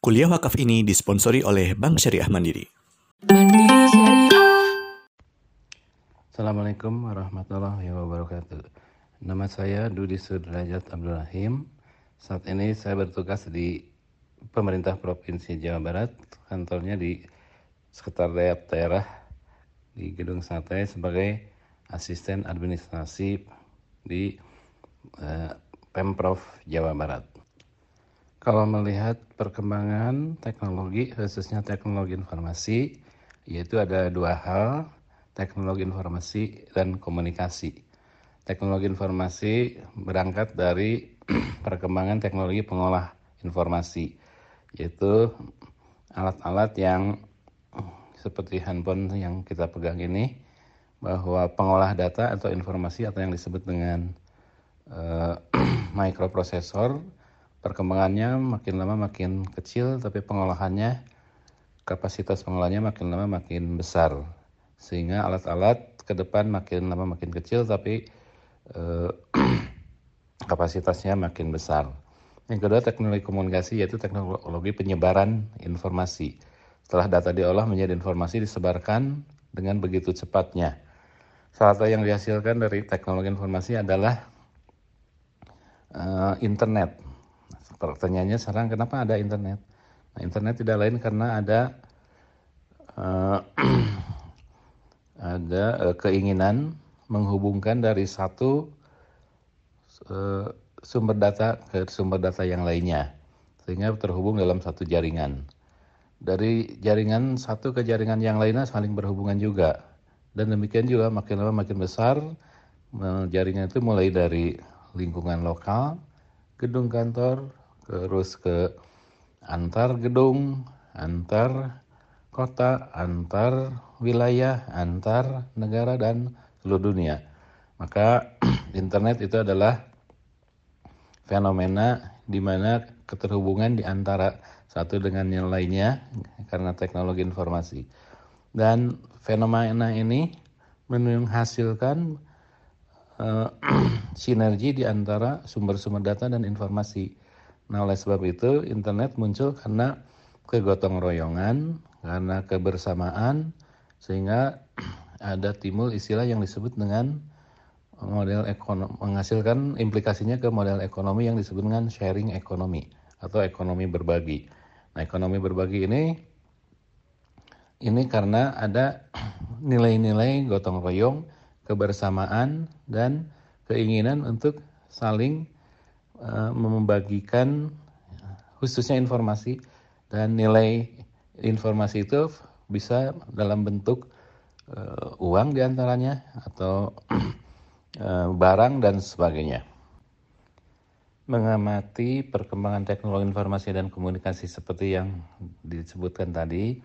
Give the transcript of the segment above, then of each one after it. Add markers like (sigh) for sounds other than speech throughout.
Kuliah wakaf ini disponsori oleh Bank Syariah Mandiri. Assalamualaikum warahmatullahi wabarakatuh. Nama saya Dudi Sudrajat Abdul Rahim. Saat ini saya bertugas di pemerintah Provinsi Jawa Barat, kantornya di Sekretariat Daerah di Gedung Sate sebagai asisten administrasi di eh, Pemprov Jawa Barat. Kalau melihat perkembangan teknologi, khususnya teknologi informasi, yaitu ada dua hal, teknologi informasi dan komunikasi. Teknologi informasi berangkat dari (clears throat) perkembangan teknologi pengolah informasi, yaitu alat-alat yang (clears throat) seperti handphone yang kita pegang ini, bahwa pengolah data atau informasi atau yang disebut dengan (clears throat) uh, microprosesor perkembangannya makin lama makin kecil tapi pengolahannya kapasitas pengolahannya makin lama makin besar sehingga alat-alat ke depan makin lama makin kecil tapi eh, (clears throat) kapasitasnya makin besar. Yang kedua teknologi komunikasi yaitu teknologi penyebaran informasi. Setelah data diolah menjadi informasi disebarkan dengan begitu cepatnya. Salah satu yang dihasilkan dari teknologi informasi adalah uh, internet pertanyaannya sekarang kenapa ada internet? Nah, internet tidak lain karena ada uh, (clears throat) ada uh, keinginan menghubungkan dari satu uh, sumber data ke sumber data yang lainnya sehingga terhubung dalam satu jaringan. Dari jaringan satu ke jaringan yang lainnya saling berhubungan juga. Dan demikian juga makin lama makin besar jaringan itu mulai dari lingkungan lokal, gedung kantor, terus ke antar gedung, antar kota, antar wilayah, antar negara dan seluruh dunia. Maka (clears throat) internet itu adalah fenomena di mana keterhubungan di antara satu dengan yang lainnya karena teknologi informasi. Dan fenomena ini menghasilkan uh, (clears throat) sinergi di antara sumber-sumber data dan informasi Nah oleh sebab itu internet muncul karena kegotong royongan, karena kebersamaan, sehingga (clears throat) ada timbul istilah yang disebut dengan model ekonomi, menghasilkan implikasinya ke model ekonomi yang disebut dengan sharing ekonomi atau ekonomi berbagi. Nah ekonomi berbagi ini ini karena ada (clears throat) nilai-nilai gotong royong, kebersamaan dan keinginan untuk saling Eh, membagikan khususnya informasi dan nilai informasi itu bisa dalam bentuk uh, uang di antaranya atau uh, (clears throat) barang dan sebagainya. Mengamati perkembangan teknologi informasi dan komunikasi seperti yang disebutkan tadi,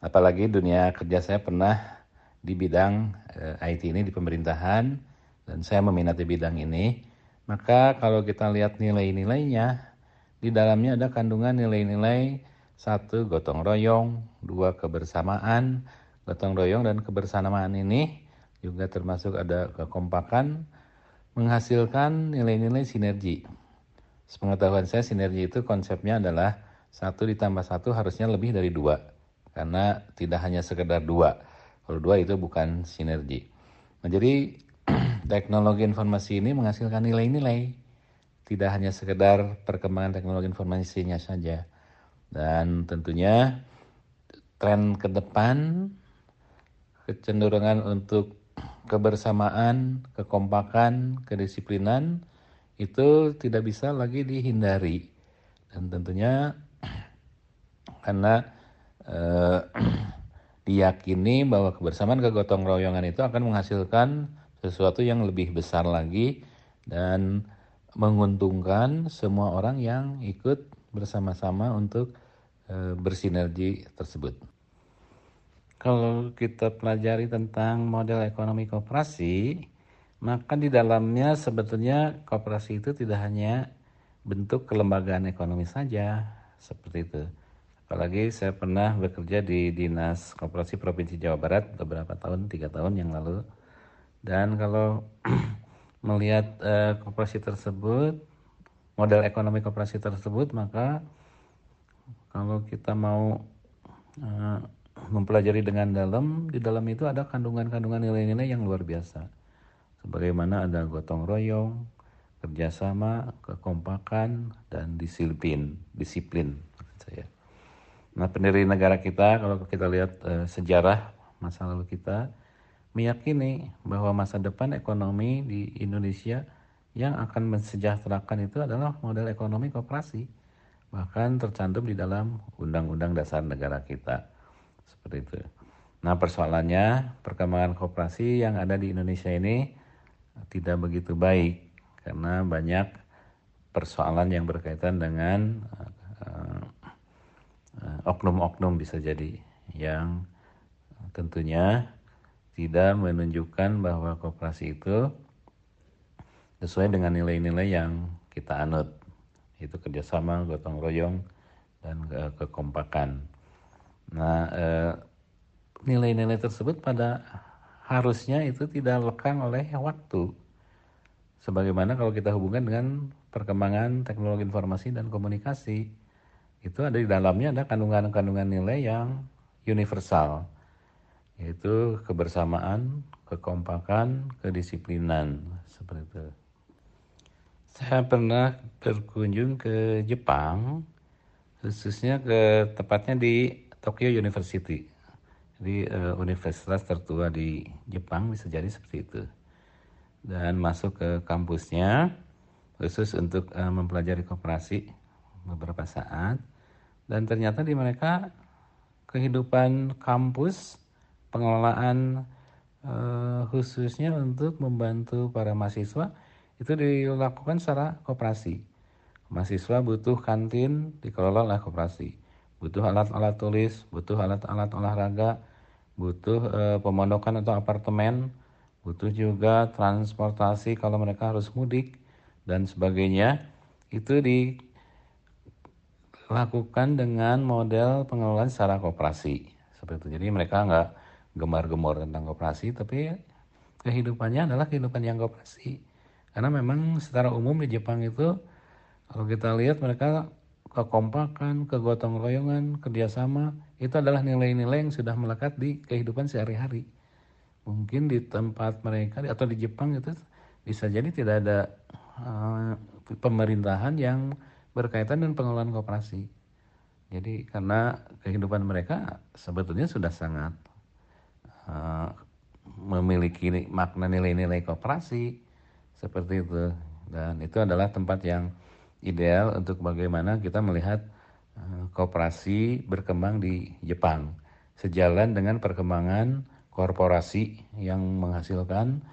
apalagi dunia kerja saya pernah di bidang uh, IT ini di pemerintahan dan saya meminati bidang ini maka kalau kita lihat nilai-nilainya, di dalamnya ada kandungan nilai-nilai satu gotong royong, dua kebersamaan, gotong royong dan kebersamaan ini juga termasuk ada kekompakan menghasilkan nilai-nilai sinergi. Sepengetahuan saya sinergi itu konsepnya adalah satu ditambah satu harusnya lebih dari dua karena tidak hanya sekedar dua. Kalau dua itu bukan sinergi. Nah, jadi teknologi informasi ini menghasilkan nilai-nilai. Tidak hanya sekedar perkembangan teknologi informasinya saja. Dan tentunya tren ke depan kecenderungan untuk kebersamaan, kekompakan, kedisiplinan itu tidak bisa lagi dihindari. Dan tentunya (clears throat) karena eh, (clears throat) diyakini bahwa kebersamaan kegotong royongan itu akan menghasilkan sesuatu yang lebih besar lagi dan menguntungkan semua orang yang ikut bersama-sama untuk e, bersinergi tersebut. Kalau kita pelajari tentang model ekonomi kooperasi, maka di dalamnya sebetulnya kooperasi itu tidak hanya bentuk kelembagaan ekonomi saja, seperti itu. Apalagi saya pernah bekerja di Dinas Koperasi Provinsi Jawa Barat beberapa tahun, tiga tahun yang lalu dan kalau (clears throat) melihat uh, koperasi tersebut, model ekonomi koperasi tersebut, maka kalau kita mau uh, mempelajari dengan dalam, di dalam itu ada kandungan-kandungan nilai-nilai yang luar biasa. Sebagaimana ada gotong royong, kerjasama, kekompakan, dan disiplin, disiplin saya. Nah pendiri negara kita kalau kita lihat uh, sejarah masa lalu kita meyakini bahwa masa depan ekonomi di Indonesia yang akan mensejahterakan itu adalah model ekonomi kooperasi bahkan tercantum di dalam undang-undang dasar negara kita seperti itu. Nah persoalannya perkembangan kooperasi yang ada di Indonesia ini tidak begitu baik karena banyak persoalan yang berkaitan dengan uh, oknum-oknum bisa jadi yang tentunya tidak menunjukkan bahwa kooperasi itu sesuai dengan nilai-nilai yang kita anut. Itu kerjasama gotong royong dan ke kekompakan. Nah eh, nilai-nilai tersebut pada harusnya itu tidak lekang oleh waktu. Sebagaimana kalau kita hubungkan dengan perkembangan teknologi informasi dan komunikasi itu ada di dalamnya ada kandungan-kandungan nilai yang universal yaitu kebersamaan, kekompakan, kedisiplinan seperti itu. Saya pernah berkunjung ke Jepang, khususnya ke tepatnya di Tokyo University, di uh, universitas tertua di Jepang bisa jadi seperti itu. Dan masuk ke kampusnya khusus untuk uh, mempelajari koperasi beberapa saat dan ternyata di mereka kehidupan kampus pengelolaan uh, khususnya untuk membantu para mahasiswa itu dilakukan secara koperasi. Mahasiswa butuh kantin dikelola oleh koperasi, butuh alat-alat tulis, butuh alat-alat olahraga, butuh uh, pemondokan atau apartemen, butuh juga transportasi kalau mereka harus mudik dan sebagainya. Itu dilakukan dengan model pengelolaan secara koperasi seperti itu. Jadi mereka nggak gemar-gemor tentang koperasi, tapi kehidupannya adalah kehidupan yang koperasi. Karena memang secara umum di Jepang itu kalau kita lihat mereka kekompakan, kegotong royongan, kerjasama itu adalah nilai-nilai yang sudah melekat di kehidupan sehari-hari. Mungkin di tempat mereka atau di Jepang itu bisa jadi tidak ada uh, pemerintahan yang berkaitan dengan pengelolaan kooperasi. Jadi karena kehidupan mereka sebetulnya sudah sangat memiliki makna nilai-nilai kooperasi seperti itu. Dan itu adalah tempat yang ideal untuk bagaimana kita melihat uh, kooperasi berkembang di Jepang. Sejalan dengan perkembangan korporasi yang menghasilkan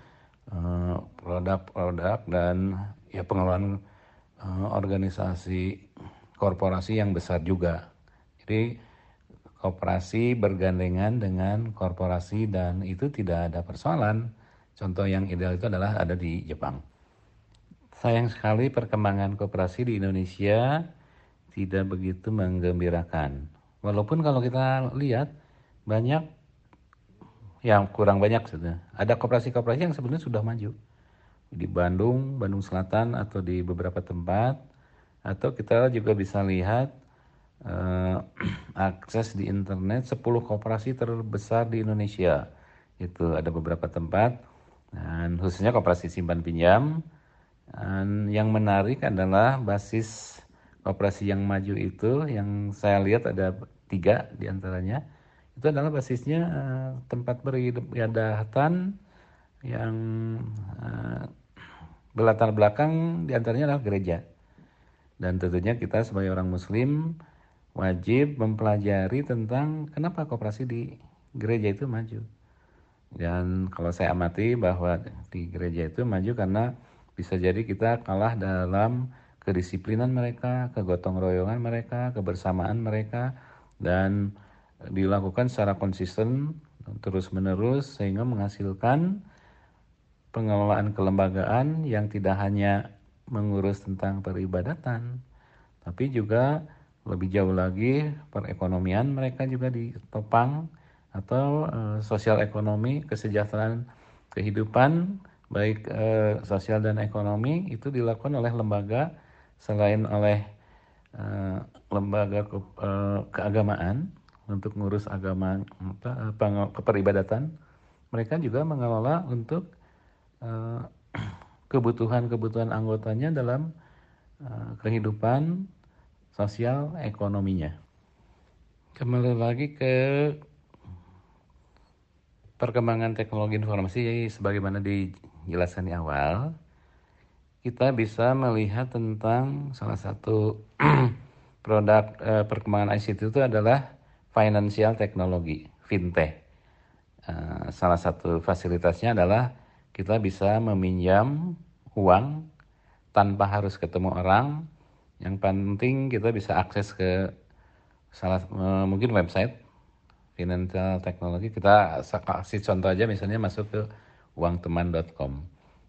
eh, produk-produk dan ya pengelolaan uh, organisasi korporasi yang besar juga. Jadi koperasi bergandengan dengan korporasi dan itu tidak ada persoalan. Contoh yang ideal itu adalah ada di Jepang. Sayang sekali perkembangan koperasi di Indonesia tidak begitu menggembirakan. Walaupun kalau kita lihat banyak yang kurang banyak sudah. Ada koperasi-koperasi yang sebenarnya sudah maju di Bandung, Bandung Selatan atau di beberapa tempat atau kita juga bisa lihat uh, (clears throat) akses di internet 10 koperasi terbesar di Indonesia. Itu ada beberapa tempat dan khususnya koperasi simpan pinjam. Dan yang menarik adalah basis koperasi yang maju itu yang saya lihat ada tiga di antaranya itu adalah basisnya uh, tempat beribadatan yang uh, berlatar belakang di antaranya adalah gereja dan tentunya kita sebagai orang muslim wajib mempelajari tentang kenapa kooperasi di gereja itu maju. Dan kalau saya amati bahwa di gereja itu maju karena bisa jadi kita kalah dalam kedisiplinan mereka, kegotong royongan mereka, kebersamaan mereka, dan dilakukan secara konsisten terus menerus sehingga menghasilkan pengelolaan kelembagaan yang tidak hanya mengurus tentang peribadatan, tapi juga lebih jauh lagi perekonomian mereka juga ditopang atau uh, sosial ekonomi kesejahteraan kehidupan baik uh, sosial dan ekonomi itu dilakukan oleh lembaga selain oleh uh, lembaga ke, uh, keagamaan untuk ngurus agama apa, keperibadatan mereka juga mengelola untuk (clears throat) kebutuhan-kebutuhan anggotanya dalam kehidupan sosial ekonominya. Kembali lagi ke perkembangan teknologi informasi sebagaimana dijelaskan di awal, kita bisa melihat tentang salah satu (clears throat) produk uh, perkembangan ICT itu adalah financial technology, fintech. Uh, salah satu fasilitasnya adalah kita bisa meminjam uang tanpa harus ketemu orang. Yang penting kita bisa akses ke salah eh, mungkin website financial technology. Kita kasih contoh aja misalnya masuk ke uangteman.com.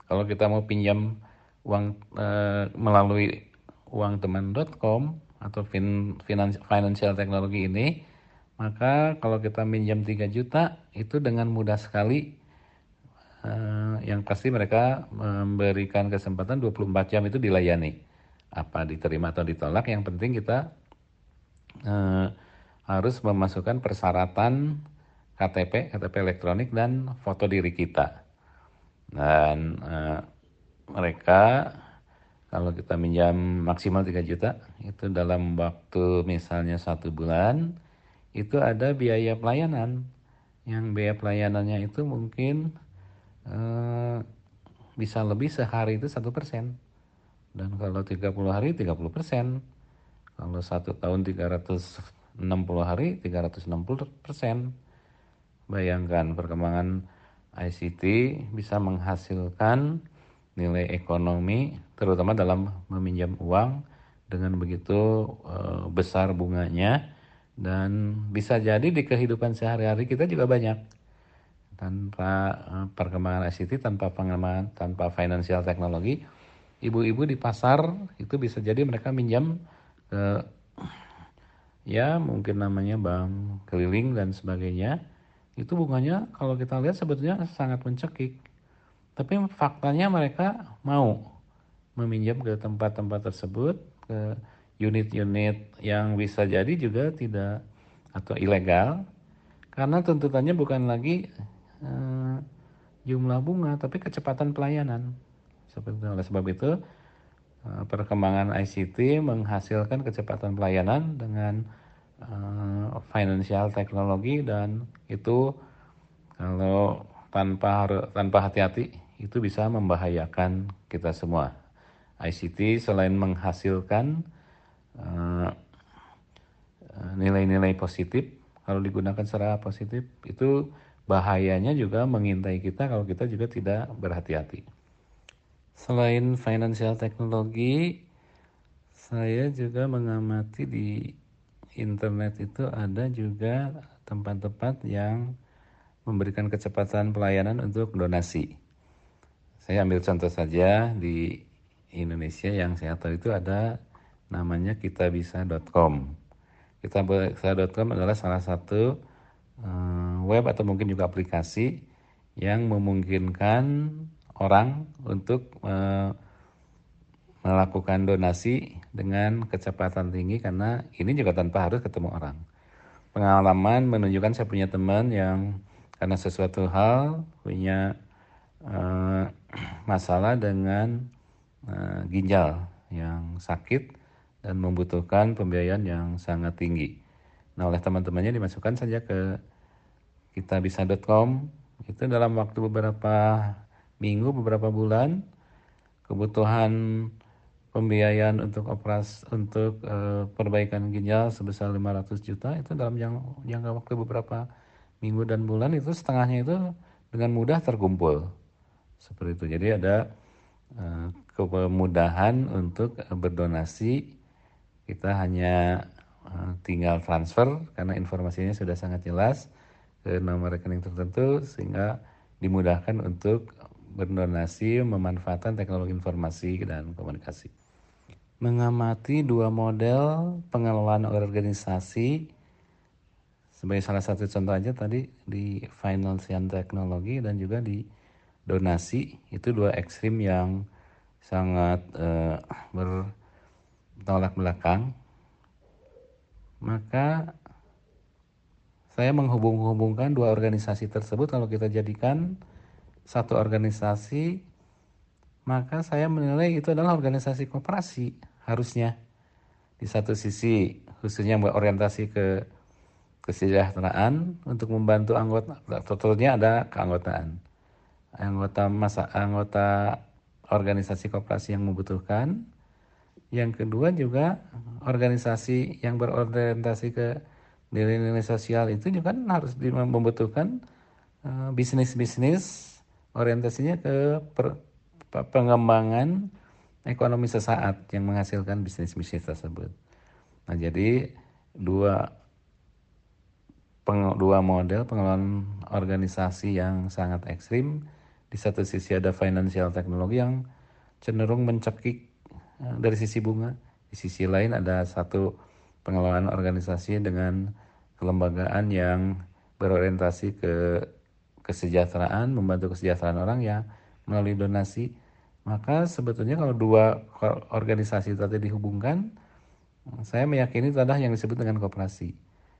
Kalau kita mau pinjam uang e, melalui uangteman.com atau fin, financial technology ini, maka kalau kita minjam 3 juta itu dengan mudah sekali uh, yang pasti mereka memberikan kesempatan 24 jam itu dilayani. Apa diterima atau ditolak, yang penting kita uh, harus memasukkan persyaratan KTP, KTP elektronik dan foto diri kita. Dan uh, mereka kalau kita minjam maksimal 3 juta itu dalam waktu misalnya satu bulan itu ada biaya pelayanan yang biaya pelayanannya itu mungkin Eh, bisa lebih sehari itu satu persen dan kalau 30 hari 30 persen. Kalau satu tahun 360 hari 360 persen. Bayangkan perkembangan ICT bisa menghasilkan nilai ekonomi terutama dalam meminjam uang dengan begitu uh, besar bunganya. Dan bisa jadi di kehidupan sehari-hari kita juga banyak. Tanpa uh, perkembangan ICT, tanpa pengembangan, tanpa financial teknologi, ibu-ibu di pasar itu bisa jadi mereka minjam ke ya mungkin namanya bank keliling dan sebagainya. Itu bunganya kalau kita lihat sebetulnya sangat mencekik. Tapi faktanya mereka mau meminjam ke tempat-tempat tersebut, ke unit-unit yang bisa jadi juga tidak atau ilegal karena tuntutannya bukan lagi uh, jumlah bunga, tapi kecepatan pelayanan. Seperti oleh sebab itu uh, perkembangan ICT menghasilkan kecepatan pelayanan dengan uh, financial teknologi dan itu kalau tanpa tanpa hati-hati itu bisa membahayakan kita semua. ICT selain menghasilkan nilai-nilai uh, positif kalau digunakan secara positif itu bahayanya juga mengintai kita kalau kita juga tidak berhati-hati. Selain financial technology, saya juga mengamati di internet itu ada juga tempat-tempat yang memberikan kecepatan pelayanan untuk donasi. Saya ambil contoh saja di Indonesia yang saya tahu itu ada namanya kitabisa.com. Kitabisa.com adalah salah satu Eh, web atau mungkin juga aplikasi yang memungkinkan orang untuk uh, melakukan donasi dengan kecepatan tinggi karena ini juga tanpa harus ketemu orang. Pengalaman menunjukkan saya punya teman yang karena sesuatu hal punya uh, masalah dengan uh, ginjal yang sakit dan membutuhkan pembiayaan yang sangat tinggi. Nah, oleh teman-temannya dimasukkan saja ke kitabisa.com itu dalam waktu beberapa minggu, beberapa bulan kebutuhan pembiayaan untuk operasi untuk e, perbaikan ginjal sebesar 500 juta itu dalam jangka, jangka waktu beberapa minggu dan bulan itu setengahnya itu dengan mudah terkumpul. Seperti itu. Jadi ada e, kemudahan untuk berdonasi. Kita hanya e, tinggal transfer karena informasinya sudah sangat jelas ke nomor rekening tertentu sehingga dimudahkan untuk berdonasi memanfaatkan teknologi informasi dan komunikasi. Mengamati dua model pengelolaan organisasi sebagai salah satu contoh aja tadi di financial teknologi dan juga di donasi itu dua ekstrim yang sangat uh, bertolak belakang maka saya menghubung-hubungkan dua organisasi tersebut kalau kita jadikan satu organisasi maka saya menilai itu adalah organisasi koperasi harusnya. Di satu sisi khususnya berorientasi ke kesejahteraan untuk membantu anggota totalnya ada keanggotaan. Anggota masa anggota organisasi koperasi yang membutuhkan. Yang kedua juga organisasi yang berorientasi ke nilai-nilai sosial itu juga harus membutuhkan uh, bisnis-bisnis orientasinya ke per, pengembangan ekonomi sesaat yang menghasilkan bisnis-bisnis tersebut. Nah, jadi dua peng, dua model pengelolaan organisasi yang sangat ekstrim di satu sisi ada financial teknologi yang cenderung mencekik Eh, dari sisi bunga. Di sisi lain ada satu pengelolaan organisasi dengan kelembagaan yang berorientasi ke kesejahteraan, membantu kesejahteraan orang ya melalui donasi. Maka sebetulnya kalau dua organisasi tadi dihubungkan, saya meyakini adalah yang disebut dengan kooperasi.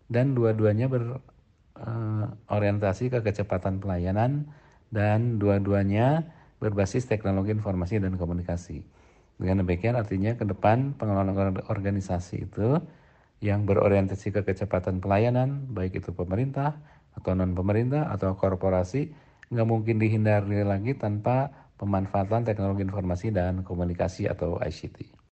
Dan dua-duanya berorientasi ke kecepatan pelayanan dan dua-duanya berbasis teknologi informasi dan komunikasi. Dengan demikian artinya ke depan pengelolaan organisasi itu yang berorientasi ke kecepatan pelayanan, baik itu pemerintah atau non pemerintah atau korporasi, nggak mungkin dihindari lagi tanpa pemanfaatan teknologi informasi dan komunikasi atau ICT.